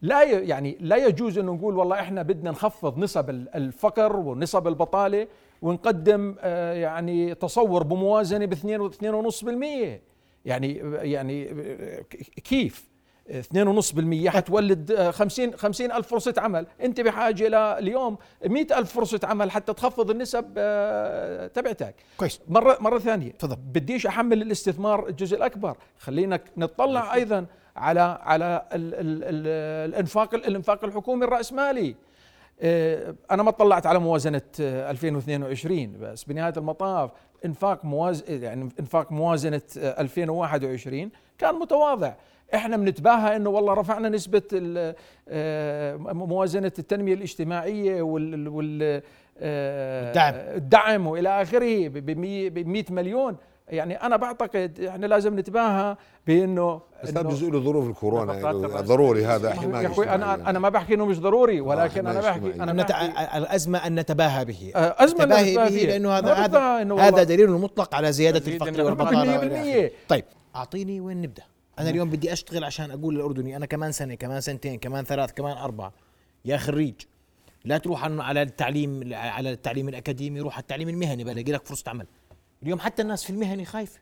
لا ي- يعني لا يجوز إنه نقول والله إحنا بدنا نخفض نسب ال- الفقر ونسب البطالة ونقدم آه، يعني تصور بموازنة ب 2.5% يعني يعني آه، كيف؟ 2.5% حتولد آه، 50 50 ألف فرصة عمل. أنت بحاجة اليوم 100 ألف فرصة عمل حتى تخفض النسب آه، تبعتك. كويس. مرة مرة ثانية تفضل. بديش أحمل الاستثمار الجزء الأكبر. خلينا نطلع أيضا على على ال ال ال الإنفاق الإنفاق الحكومي الراسمالي آه، أنا ما طلعت على موازنة آه، 2022 بس بنهاية المطاف إنفاق مواز يعني إنفاق موازنة آه، 2021 كان متواضع. إحنا بنتباهى إنه والله رفعنا نسبة ال- آه، موازنة التنمية الاجتماعية وال وال آه، الدعم. الدعم وإلى آخره ب 100 مليون يعني أنا بعتقد إحنا لازم نتباهى بإنه بس هذا جزء له ظروف الكورونا يعني ضروري هذا يا حمايه أخوي أنا اجتماعية. أنا ما بحكي إنه مش ضروري ولكن أنا بحكي. أنا نت... بحكي الأزمة أن نتباهى به أزمة نتباهي نتباهى به. لأنه هذا هذا هذا دليل مطلق على زيادة الفقر والبطالة بالمية وإلى بالمية. آخره. طيب أعطيني وين نبدأ أنا اليوم بدي أشتغل عشان أقول للأردني أنا كمان سنة كمان سنتين كمان ثلاث كمان أربعة. يا خريج لا تروح على التعليم على التعليم الأكاديمي روح على التعليم المهني بلاقي لك فرصة عمل. اليوم حتى الناس في المهني خايفة.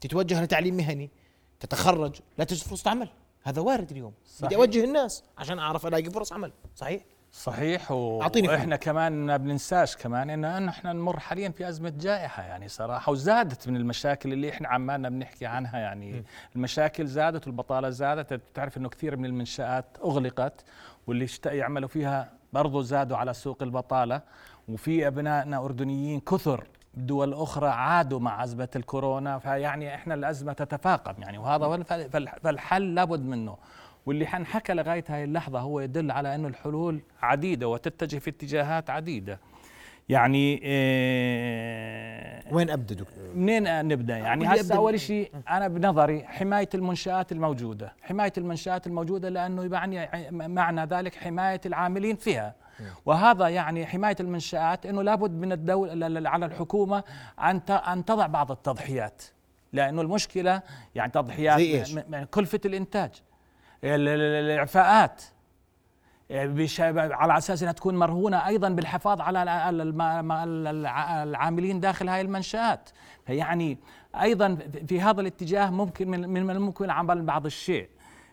تتوجه لتعليم مهني تتخرج لا تجد فرصة عمل. هذا وارد اليوم. بدي صحيح. أوجه الناس عشان أعرف ألاقي فرص عمل. صحيح؟ صحيح و... أعطيني وإحنا كمان ما بننساش كمان ان إن إحنا نمر حاليا في أزمة جائحة يعني صراحة وزادت من المشاكل اللي إحنا عمالنا بنحكي عنها يعني. المشاكل زادت والبطالة زادت بتعرف إنه كثير من المنشآت أغلقت واللي اشت- يعملوا فيها برضو زادوا على سوق البطالة. وفي أبنائنا أردنيين كثر دول أخرى عادوا مع أزمة الكورونا فيعني إحنا الأزمة تتفاقم يعني وهذا فالحل لابد منه. واللي حنحكى لغاية هاي اللحظة هو يدل على إنه الحلول عديدة وتتجه في اتجاهات عديدة. يعني إيه وين أبدأ دكتور؟ منين نبدأ؟ يعني هسه أول شيء أنا بنظري حماية المنشآت الموجودة. حماية المنشآت الموجودة لأنه يعني معنى ذلك حماية العاملين فيها. وهذا يعني حماية المنشآت إنه لابد من الدولة على الحكومة أن أن تضع بعض التضحيات. لأنه المشكلة يعني تضحيات كلفه الانتاج ال- ال- ال- الإعفاءات. بش- على أساس إنها تكون مرهونة أيضا بالحفاظ على العاملين داخل هاي المنشآت. يعني أيضا في هذا الاتجاه ممكن من الممكن عمل بعض الشيء.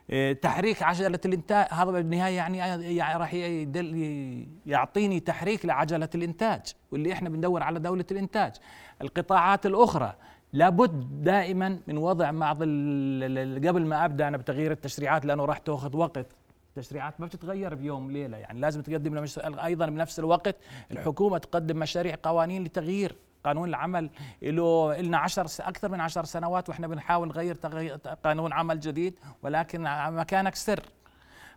إيه، تحريك عجلة الإنتاج هذا بالنهاية يعني راح يعطيني تحريك لعجلة الإنتاج واللي إحنا بندور على دولة الإنتاج. القطاعات الأخرى لابد دائما من وضع بعض قبل ما أبدأ أنا بتغيير التشريعات لأنه راح تأخذ وقت التشريعات ما بتتغير بيوم وليله يعني لازم تقدم لمش... أيضا بنفس الوقت الحكومة تقدم مشاريع قوانين لتغيير قانون العمل له لنا عشر. أكثر من عشر سنوات وإحنا بنحاول نغير قانون عمل جديد ولكن مكانك سر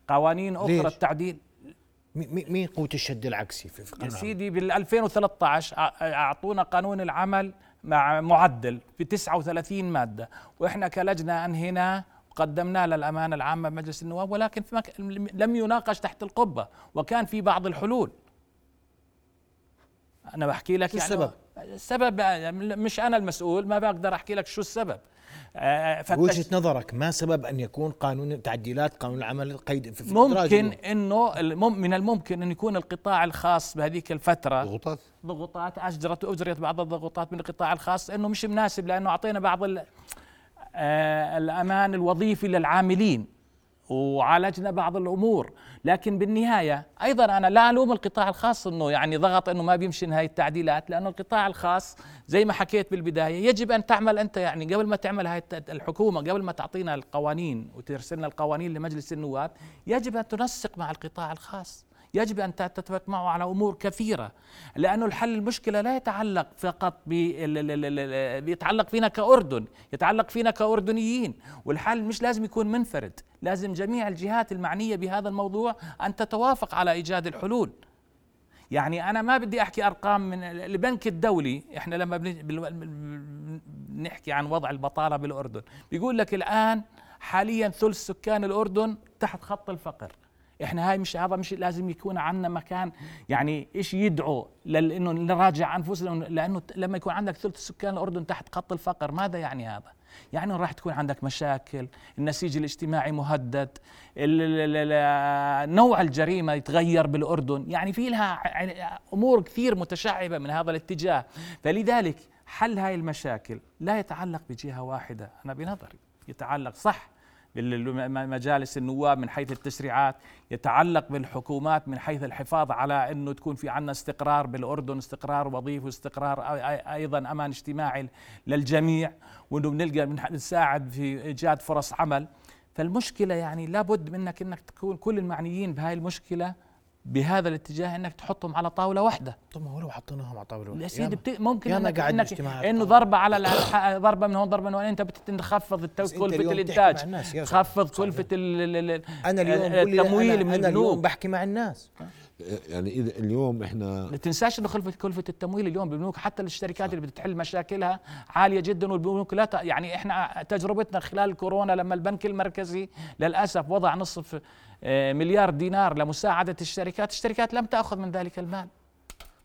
قوانين أخرى ليش؟ التعديل مي- مي- مين قوة الشد العكسي في يا قانون العمل؟ سيدي بال 2013 أع- أعطونا قانون العمل مع معدل ب 39 مادة وإحنا كلجنة انهيناه وقدمناه للامانه العامة بمجلس النواب ولكن في. لم يناقش تحت القبة وكان في بعض الحلول أنا بحكي لك شو يعني السبب؟ السبب مش أنا المسؤول ما بقدر أحكي لك شو السبب وجهه نظرك ما سبب أن يكون قانون تعديلات قانون العمل قيد في ممكن؟ إنه المم- من الممكن أن يكون القطاع الخاص بهذيك الفترة. ضغوطات؟ ضغوطات اجرت اجريت بعض الضغوطات من القطاع الخاص إنه مش مناسب لأنه أعطينا بعض ال- آه، الأمان الوظيفي للعاملين. وعالجنا بعض الأمور. لكن بالنهاية أيضا أنا لا ألوم القطاع الخاص إنه يعني ضغط إنه ما بيمشي هاي التعديلات لأنه القطاع الخاص زي ما حكيت بالبداية يجب أن تعمل أنت يعني قبل ما تعمل هاي الحكومة قبل ما تعطينا القوانين وترسلنا القوانين لمجلس النواب يجب أن تنسق مع القطاع الخاص. يجب أن تتفق معه على أمور كثيرة لأنه الحل المشكلة لا يتعلق فقط ال- يتعلق فينا كأردن يتعلق فينا كأردنيين والحل مش لازم يكون منفرد لازم جميع الجهات المعنية بهذا الموضوع أن تتوافق على إيجاد الحلول. يعني أنا ما بدي أحكي أرقام من البنك الدولي إحنا لما بنحكي عن وضع البطالة بالأردن بيقول لك الآن حاليا ثلث سكان الأردن تحت خط الفقر. إحنا هاي مش هذا مش لازم يكون عندنا مكان. يعني إيش يدعو لأنه نراجع أنفسنا؟ لأنه لما يكون عندك ثلث سكان الأردن تحت خط الفقر ماذا يعني هذا؟ يعني راح تكون عندك مشاكل، النسيج الاجتماعي مهدد، نوع الجريمة يتغير بالأردن، يعني في لها أمور كثير متشعبة من هذا الاتجاه، فلذلك حل هاي المشاكل. لا يتعلق بجهة واحدة، أنا بنظري يتعلق صح. بمجالس النواب من حيث التشريعات يتعلق بالحكومات من حيث الحفاظ على إنه تكون في عندنا استقرار بالأردن استقرار وظيفي واستقرار أي- أي- أيضا أمان اجتماعي للجميع وإنه بنلقى بنساعد في إيجاد فرص عمل. فالمشكلة يعني لابد منك إنك تكون كل المعنيين بهاي المشكلة بهذا الاتجاه إنك تحطهم على طاولة واحدة طب ما هو لو حطيناهم على طاولة يا واحدة، سيدي. بت... ممكن ياما انك, إنك إنه. ضربة على ضربة من هون ضربة من هون أنت بتخفض التو- كلفة الإنتاج يا تخفض. كلفة ال- ال- ال- أنا اليوم التمويل أنا, أنا اليوم بحكي مع الناس يعني إذا اليوم إحنا لا تنساش إنه كلفه كلفه التمويل اليوم بالبنوك حتى الشركات اللي بتحل مشاكلها عالية جدا والبنوك لا. يعني إحنا تجربتنا خلال كورونا لما البنك المركزي للأسف وضع نصف آه، مليار دينار لمساعدة الشركات، الشركات لم تأخذ من ذلك المال.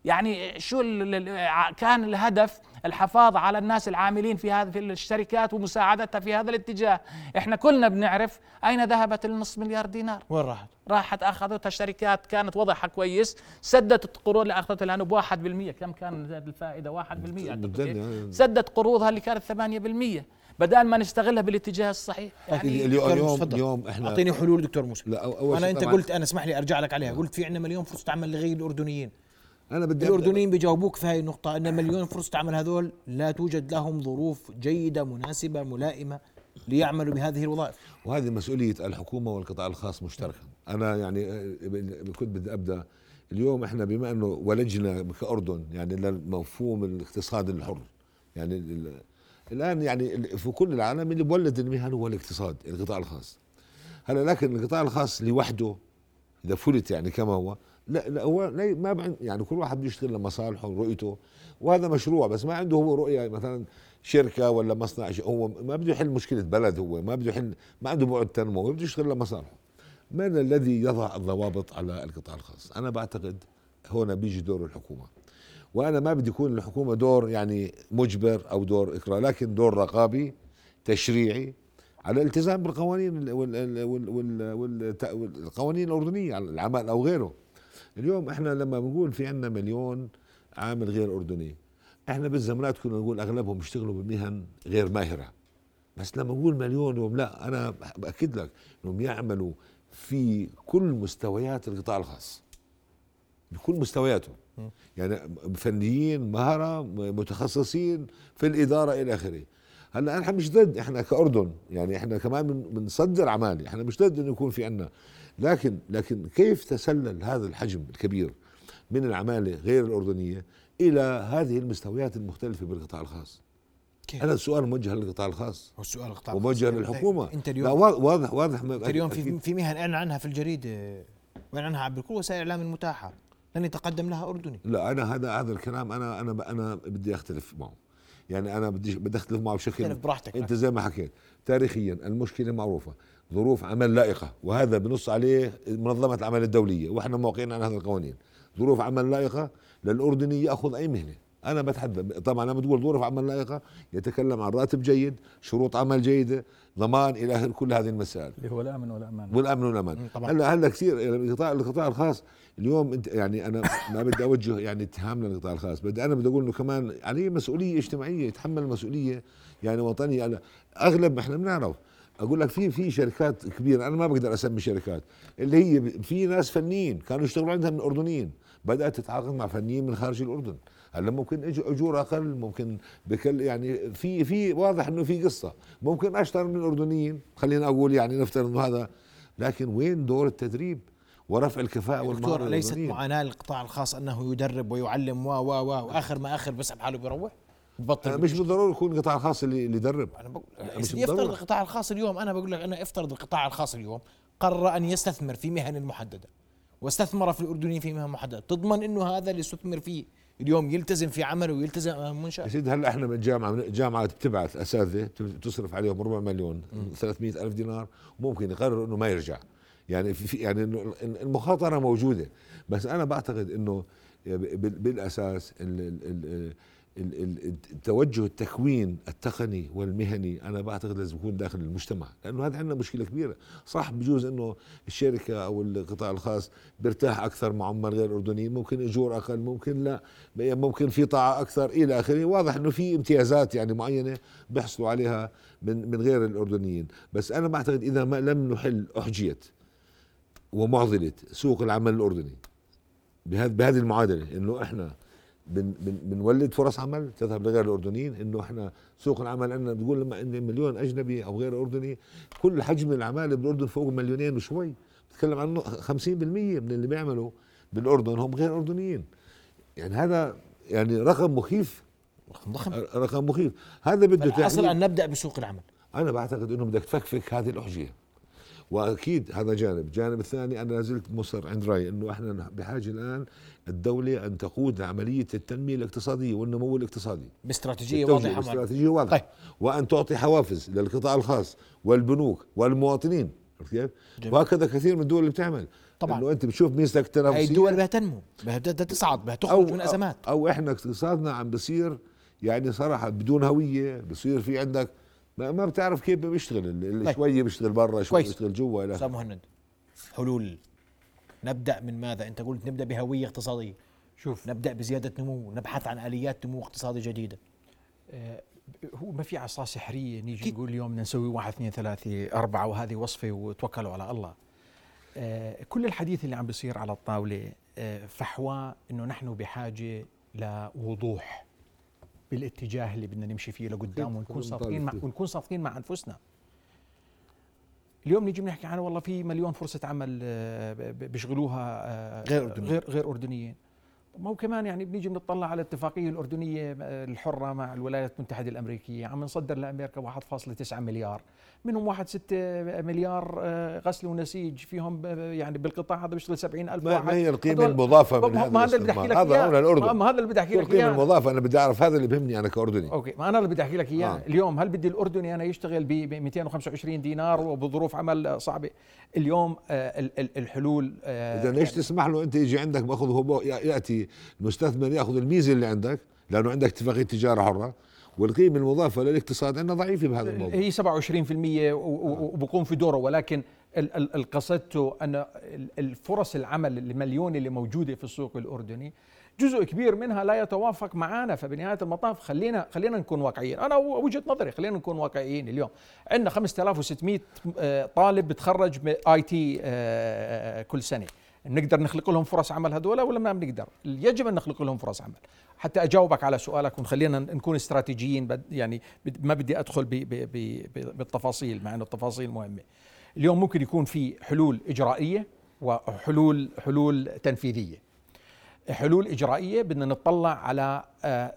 يعني شو ال- ال- ع- كان الهدف الحفاظ على الناس العاملين في هذه في الشركات ومساعدتها في هذا الاتجاه، إحنا كلنا بنعرف أين ذهبت النصف مليار دينار. وين راحت؟ راحت أخذتها شركات كانت وضعها كويس سدت القروض اللي اخذتها لأنه ب 1% كم كان الفائدة؟ 1% أعتقد. بالدنيا. هيك. سدت قروضها اللي كانت 8% بدل ما نستغلها بالاتجاه الصحيح. يعني اليوم دكتور اليوم إحنا أعطيني حلول دكتور موسى. لا أو- أول أنا أنت قلت أنا اسمح لي أرجع لك عليها. قلت في عندنا مليون فرصة عمل لغير الأردنيين. أنا بدي الأردنيين بيجاوبوك في هاي النقطة إن مليون فرصة عمل هذول لا توجد لهم ظروف جيدة مناسبة ملائمة ليعملوا بهذه الوظائف. وهذه مسؤولية الحكومة والقطاع الخاص مشتركا. أنا يعني آه، كنت بدي أبدأ. اليوم إحنا بما إنه ولجنا كأردن يعني للمفهوم الاقتصاد الحر يعني ال- الآن يعني في كل العالم اللي بولد المهن هو الاقتصاد القطاع الخاص. هلا لكن القطاع الخاص لوحده إذا فلت يعني كما هو لا لا هو ما يعني كل واحد بده يشتغل لمصالحه ورؤيته وهذا مشروع بس ما عنده هو رؤيه مثلا شركه ولا مصنع هو ما بده يحل مشكله بلد هو ما بده يحل ما عنده بعد تنموي بده يشتغل لمصالحه من الذي يضع الضوابط على القطاع الخاص أنا بعتقد هنا بيجي دور الحكومة وأنا ما بدي يكون الحكومة دور يعني مجبر أو دور اكراه لكن دور رقابي تشريعي على الالتزام بالقوانين والقوانين الاردنيه على العمل أو غيره اليوم إحنا لما بنقول في عندنا مليون عامل غير أردني إحنا بالزمانات كنا نقول أغلبهم بيشتغلوا بمهن غير ماهرة. بس لما نقول مليون يوم لا أنا بأكد لك إنهم يعملوا في كل مستويات القطاع الخاص. بكل مستوياته يعني فنيين مهره متخصصين في الإدارة إلى آخره. هلأ إحنا مش ضد إحنا كأردن يعني إحنا كمان بن- بنصدر عماله إحنا مش ضد إنه يكون في عنا لكن لكن كيف تسلل هذا الحجم الكبير من العماله غير الأردنية إلى هذه المستويات المختلفة بالقطاع الخاص؟ كيف؟ هذا السؤال موجه للقطاع الخاص. هو السؤال القطاع وموجه. للحكومة. انت لا اليوم وا- واضح واضح انت اليوم في. في مهن اعلن عنها في الجريده واعلن عنها بكل وسائل الإعلام المتاحة. لن يتقدم لها أردني. لا أنا هذا هذا الكلام أنا أنا أنا بدي أختلف معه. يعني أنا بدي بدي اختلف معه بشكل براحتك أنت زي ما حكيت تاريخيا المشكلة معروفة ظروف عمل لائقة وهذا بنص عليه منظمة العمل الدولية وإحنا موقعين عن هذه القوانين. ظروف عمل لائقة للاردني ياخذ أي مهنة. أنا بتحدى طبعا لما تقول ظروف عمل لائقة يتكلم عن راتب جيد شروط عمل جيدة ضمان إلى اخره كل هذه المسائل. اللي هو الأمن والأمان. والأمن والأمان. هلا هلا كثير يعني القطاع القطاع الخاص اليوم انت يعني أنا ما بدي أوجه يعني اتهام للقطاع الخاص بدي أنا بدي أقول إنه كمان عليه مسؤولية اجتماعية يتحمل مسؤولية يعني وطنية. أنا أغلب إحنا بنعرف أقول لك في في شركات كبيرة أنا ما بقدر أسمي شركات اللي هي في ناس فنيين كانوا يشتغلوا عندها من الاردنيين بدأت تتعاقد مع فنيين من خارج الأردن. هلا ممكن اجور أقل ممكن بكل يعني في في واضح انه في قصة. ممكن اشتغل من الاردنيين خلينا أقول يعني نفترض إنه هذا. لكن وين دور التدريب ورفع الكفاءة والمهارة دكتور ليست الأردنية؟ معاناة للقطاع الخاص أنه يدرب ويعلم و و و وآخر ما آخر بسحب حاله بيروح؟ ببطل آه، مش بالضرورة يكون القطاع الخاص اللي اللي يدرب. أنا بقول مش يفترض بالضرورة. القطاع الخاص اليوم أنا بقول لك أنا افترض القطاع الخاص اليوم قرر أن يستثمر في مهن محدده واستثمر في الأردنيين في مهن محددة تضمن إنه هذا اللي استثمر فيه اليوم يلتزم في عمله ويلتزم أمام يا منشاه سيدي هلا إحنا من الجامعة من الجامعة بتبعث أساتذة تصرف عليهم ربع مليون 300 ألف دينار ممكن يقرر إنه ما يرجع. يعني في يعني المخاطرة موجودة. بس أنا بعتقد إنه بال- بالأساس ال- ال- ال- ال- ال- التوجه التكوين التقني والمهني أنا بعتقد لازم يكون داخل المجتمع لأنه هذا عندنا مشكلة كبيرة. صح بجوز إنه الشركة أو القطاع الخاص بيرتاح أكثر مع عمال غير أردنيين ممكن أجور أقل ممكن لا ممكن في طاعة أكثر إلى آخره. واضح إنه في امتيازات يعني معينة بيحصلوا عليها من من غير الأردنيين. بس أنا بعتقد إذا ما لم نحل أحجية ومعضلة سوق العمل الأردني بهذه المعادلة إنه إحنا بن بن بنولد فرص عمل تذهب لغير الأردنيين إنه إحنا سوق العمل عندنا بتقول لما عندي مليون أجنبي أو غير أردني كل حجم العماله بالأردن فوق مليونين وشوي. بتكلم عنه 50% من اللي بيعملوا بالأردن هم غير أردنيين. يعني هذا يعني رقم مخيف. رقم ضخم. رقم مخيف. هذا بده تحليل. أن نبدأ بسوق العمل. أنا بعتقد إنه بدك تفكفك هذه الأحجية. وأكيد هذا جانب، الجانب الثاني أنا لازلت مصر عند رأيي إنه إحنا بحاجة الآن الدولة أن تقود عملية التنمية الاقتصادية والنمو الاقتصادي واضحة معك. باستراتيجية واضحة طيب. وأن تعطي حوافز للقطاع الخاص والبنوك والمواطنين كيف؟ وهكذا كثير من الدول اللي بتعمل طبعاً. إنه أنت بتشوف ميزتك التنافسيه هاي الدول بدها تنمو بدها تصعد بدها تخرج من أزمات أو إحنا اقتصادنا عم بصير يعني صراحة بدون هوية بصير في عندك ما, ما بتعرف كيف بيشتغل اللي طيب. شوية بيشتغل برا كويس. بيشتغل جوا إلى أستاذ مهند حلول نبدأ من ماذا؟ أنت قلت نبدأ بهوية اقتصادية شوف نبدأ بزيادة نمو نبحث عن آليات نمو اقتصادي جديدة آه، هو ما في عصا سحرية نيجي. نقول اليوم بدنا نسوي واحد اثنين ثلاثة أربعة وهذه وصفة وتوكلوا على الله. آه، كل الحديث اللي عم بيصير على الطاولة آه، فحوى إنه نحن بحاجة لوضوح بالاتجاه اللي بدنا نمشي فيه لقدام ونكون صادقين مع. ونكون صادقين مع أنفسنا. اليوم نيجي بنحكي عن والله في مليون فرصة عمل آه، بيشغلوها آه، غير أردنيين. غير غير أردنيين. ما هو كمان يعني بنيجي بنطلع على الاتفاقيه الأردنية الحرة مع الولايات المتحدة الأمريكية. عم نصدر لأمريكا 1.9 مليار. منهم 1.6 مليار آه، غسل ونسيج. فيهم ب- يعني بالقطاع هذا بيشتغل 70 ألف واحد ما هي القيمة المضافة من هذا ما هذا اللي بدي أحكي لك هذا هنا الأردن. ما هذا اللي بدي أحكي لك القيمة المضافة؟ أنا بدي أعرف هذا اللي بهمني أنا كأردني. أوكي ما أنا اللي بدي أحكي لك إياه. آه. اليوم هل بدي الأردني أنا يشتغل ب 225 دينار وبظروف عمل صعبة؟ اليوم آه، ال- ال- الحلول آه، إذا ليش يعني- تسمح له أنت يجي عندك بأخذ هو يأتي المستثمر ياخذ الميزة اللي عندك لأنه عندك اتفاقية تجارة حرة والقيمة المضافة للاقتصاد عندنا ضعيفة بهذا الموضوع. هي 27% و- و- وبقوم في دوره ولكن القصدته أن ال- الفرص العمل المليون اللي موجودة في السوق الأردني جزء كبير منها لا يتوافق معنا فبنهاية المطاف خلينا خلينا نكون واقعيين. أنا وجهة نظري خلينا نكون واقعيين اليوم. عندنا 5600 آه، طالب بتخرج آي تي كل سنة. نقدر نخلق لهم فرص عمل هذول ولا ما بنقدر؟ يجب أن نخلق لهم فرص عمل. حتى أجاوبك على سؤالك ونخلينا نكون استراتيجيين يعني ما بدي أدخل ب- ب- ب- ب- بالتفاصيل مع إنه التفاصيل مهمة. اليوم ممكن يكون في حلول إجرائية وحلول حلول تنفيذية. حلول إجرائية بدنا نطلع على آه،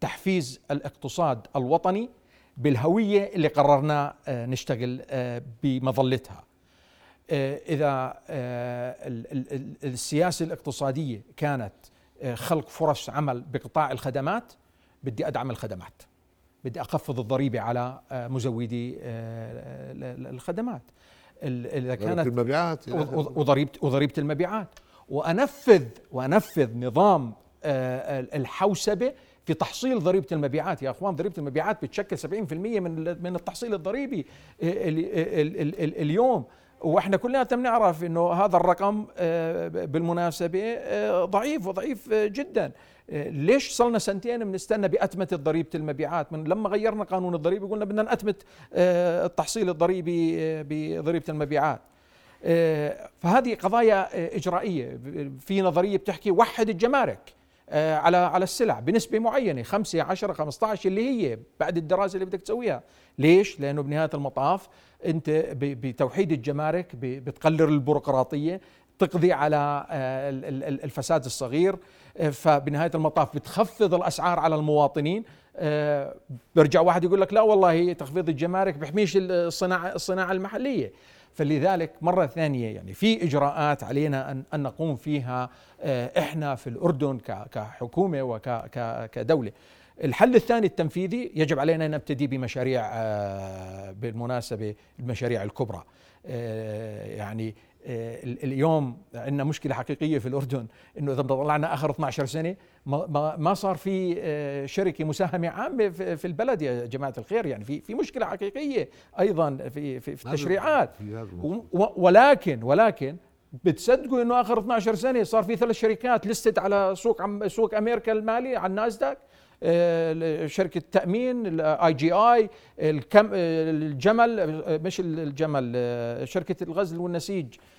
تحفيز الاقتصاد الوطني بالهوية اللي قررنا آه، نشتغل آه، بمظلتها. إذا آه، ال- ال- السياسة الاقتصادية كانت آه، خلق فرص عمل بقطاع الخدمات بدي أدعم الخدمات. بدي أخفض الضريبة على آه، مزودي آه، ال- ال- الخدمات. ال- إذا كانت المبيعات وض- وضريبة وضريبة المبيعات. وأنفذ وأنفذ نظام آه، الحوسبة في تحصيل ضريبة المبيعات. يا أخوان ضريبة المبيعات بتشكل 70% من من التحصيل الضريبي ال- ال- ال- ال- اليوم. وإحنا كلنا بنعرف إنه هذا الرقم آه، بالمناسبة آه، ضعيف وضعيف آه، جدا. ليش صلنا سنتين بنستنى بأتمة ضريبة المبيعات؟ من لما غيرنا قانون الضريبة قلنا بدنا نأتمت التحصيل الضريبي بضريبة المبيعات. فهذه قضايا إجرائية. في نظرية بتحكي وحد الجمارك. على على السلع بنسبة معينة 5 10 15 اللي هي بعد الدراسة اللي بدك تسويها. ليش؟ لأنه بنهاية المطاف أنت ب- بتوحيد الجمارك بتقلل البيروقراطية تقضي على آه، ال- ال- ال- الفساد الصغير. آه، فبنهاية المطاف بتخفض الأسعار على المواطنين. آه، برجع واحد يقول لك لا والله تخفيض الجمارك بيحميش الصناعة الصناعة المحلية. فلذلك مرة ثانية يعني في إجراءات علينا أن, نقوم فيها آه، إحنا في الأردن كحكومة وكدولة الحل الثاني التنفيذي يجب علينا أن نبتدي بمشاريع آه، بالمناسبة المشاريع الكبرى. آه، يعني اليوم عندنا مشكلة حقيقية في الأردن إنه إذا طلعنا آخر 12 سنة ما, صار في آه، شركة مساهمة عامة في البلد يا جماعة الخير يعني في في مشكلة حقيقية أيضا في في, في التشريعات. ولكن ولكن بتصدقوا إنه آخر 12 سنة صار في ثلاث شركات listed على سوق عم سوق أمريكا المالي على الناسداك آه، شركة التامين الاي جي آي آه، الجمل آه، مش الجمل آه، شركة الغزل والنسيج. آه، آه،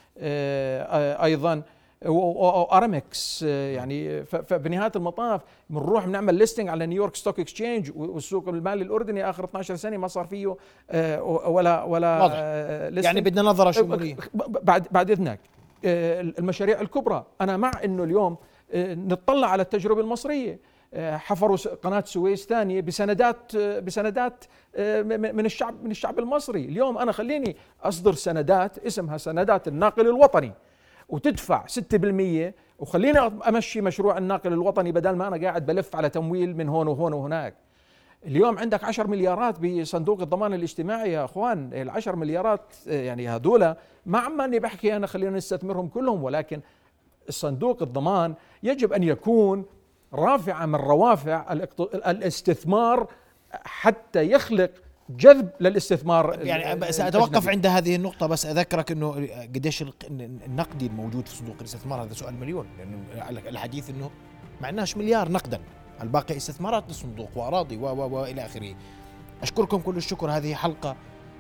أيضا وارامكس يعني ف- فبنهايه المطاف بنروح بنعمل listing على New York Stock Exchange والسوق المالي الأردني آخر 12 سنة ما صار فيه آه، ولا ولا واضح. آه، يعني. بدنا نظرة شموليه بعد بعد إذنك آه، المشاريع الكبرى أنا مع إنه اليوم آه، نطلع على التجربة المصرية آه، حفروا س- قناة سويس ثانية بسندات آه، بسندات آه، من الشعب من الشعب المصري. اليوم أنا خليني أصدر سندات اسمها سندات الناقل الوطني وتدفع 6% وخليني أمشي مشروع الناقل الوطني بدل ما أنا قاعد بلف على تمويل من هون وهون وهناك. اليوم عندك 10 مليارات بصندوق الضمان الاجتماعي يا أخوان. العشر مليارات آه، يعني هذولا ما عماني بحكي أنا خلينا نستثمرهم كلهم. ولكن الصندوق الضمان يجب أن يكون رافعة من روافع الاستثمار حتى يخلق جذب للاستثمار يعني سأتوقف. عند هذه النقطة بس أذكرك أنه قديش الق- النقدي الموجود في صندوق الاستثمار هذا سؤال مليون. لأنه الحديث أنه ما عندناش مليار نقدا. الباقي استثمارات للصندوق وأراضي و و وإلى آخره. أشكركم كل الشكر. هذه حلقة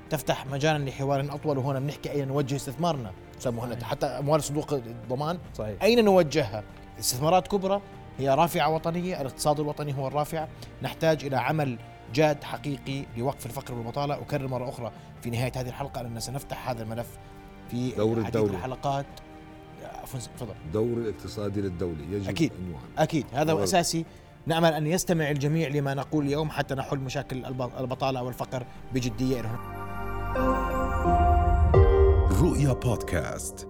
تفتح مجالا لحوار أطول وهنا بنحكي أين نوجه استثمارنا. أستاذ مهند حتى أموال صندوق الضمان صحيح. أين نوجهها؟ استثمارات كبرى هي رافعة وطنية الاقتصاد الوطني هو الرافع. نحتاج إلى عمل جاد حقيقي لوقف الفقر والبطالة. أكرر مرة أخرى في نهاية هذه الحلقة أننا سنفتح هذا الملف في دور عديد الدولة. الحلقات. عفوا تفضل. الدور الاقتصادي للدولة. يجب أكيد. أن أكيد. هذا هو دور- أساسي. نأمل أن يستمع الجميع لما نقول اليوم حتى نحل مشاكل الب- البطالة والفقر بجدية رؤيا بودكاست.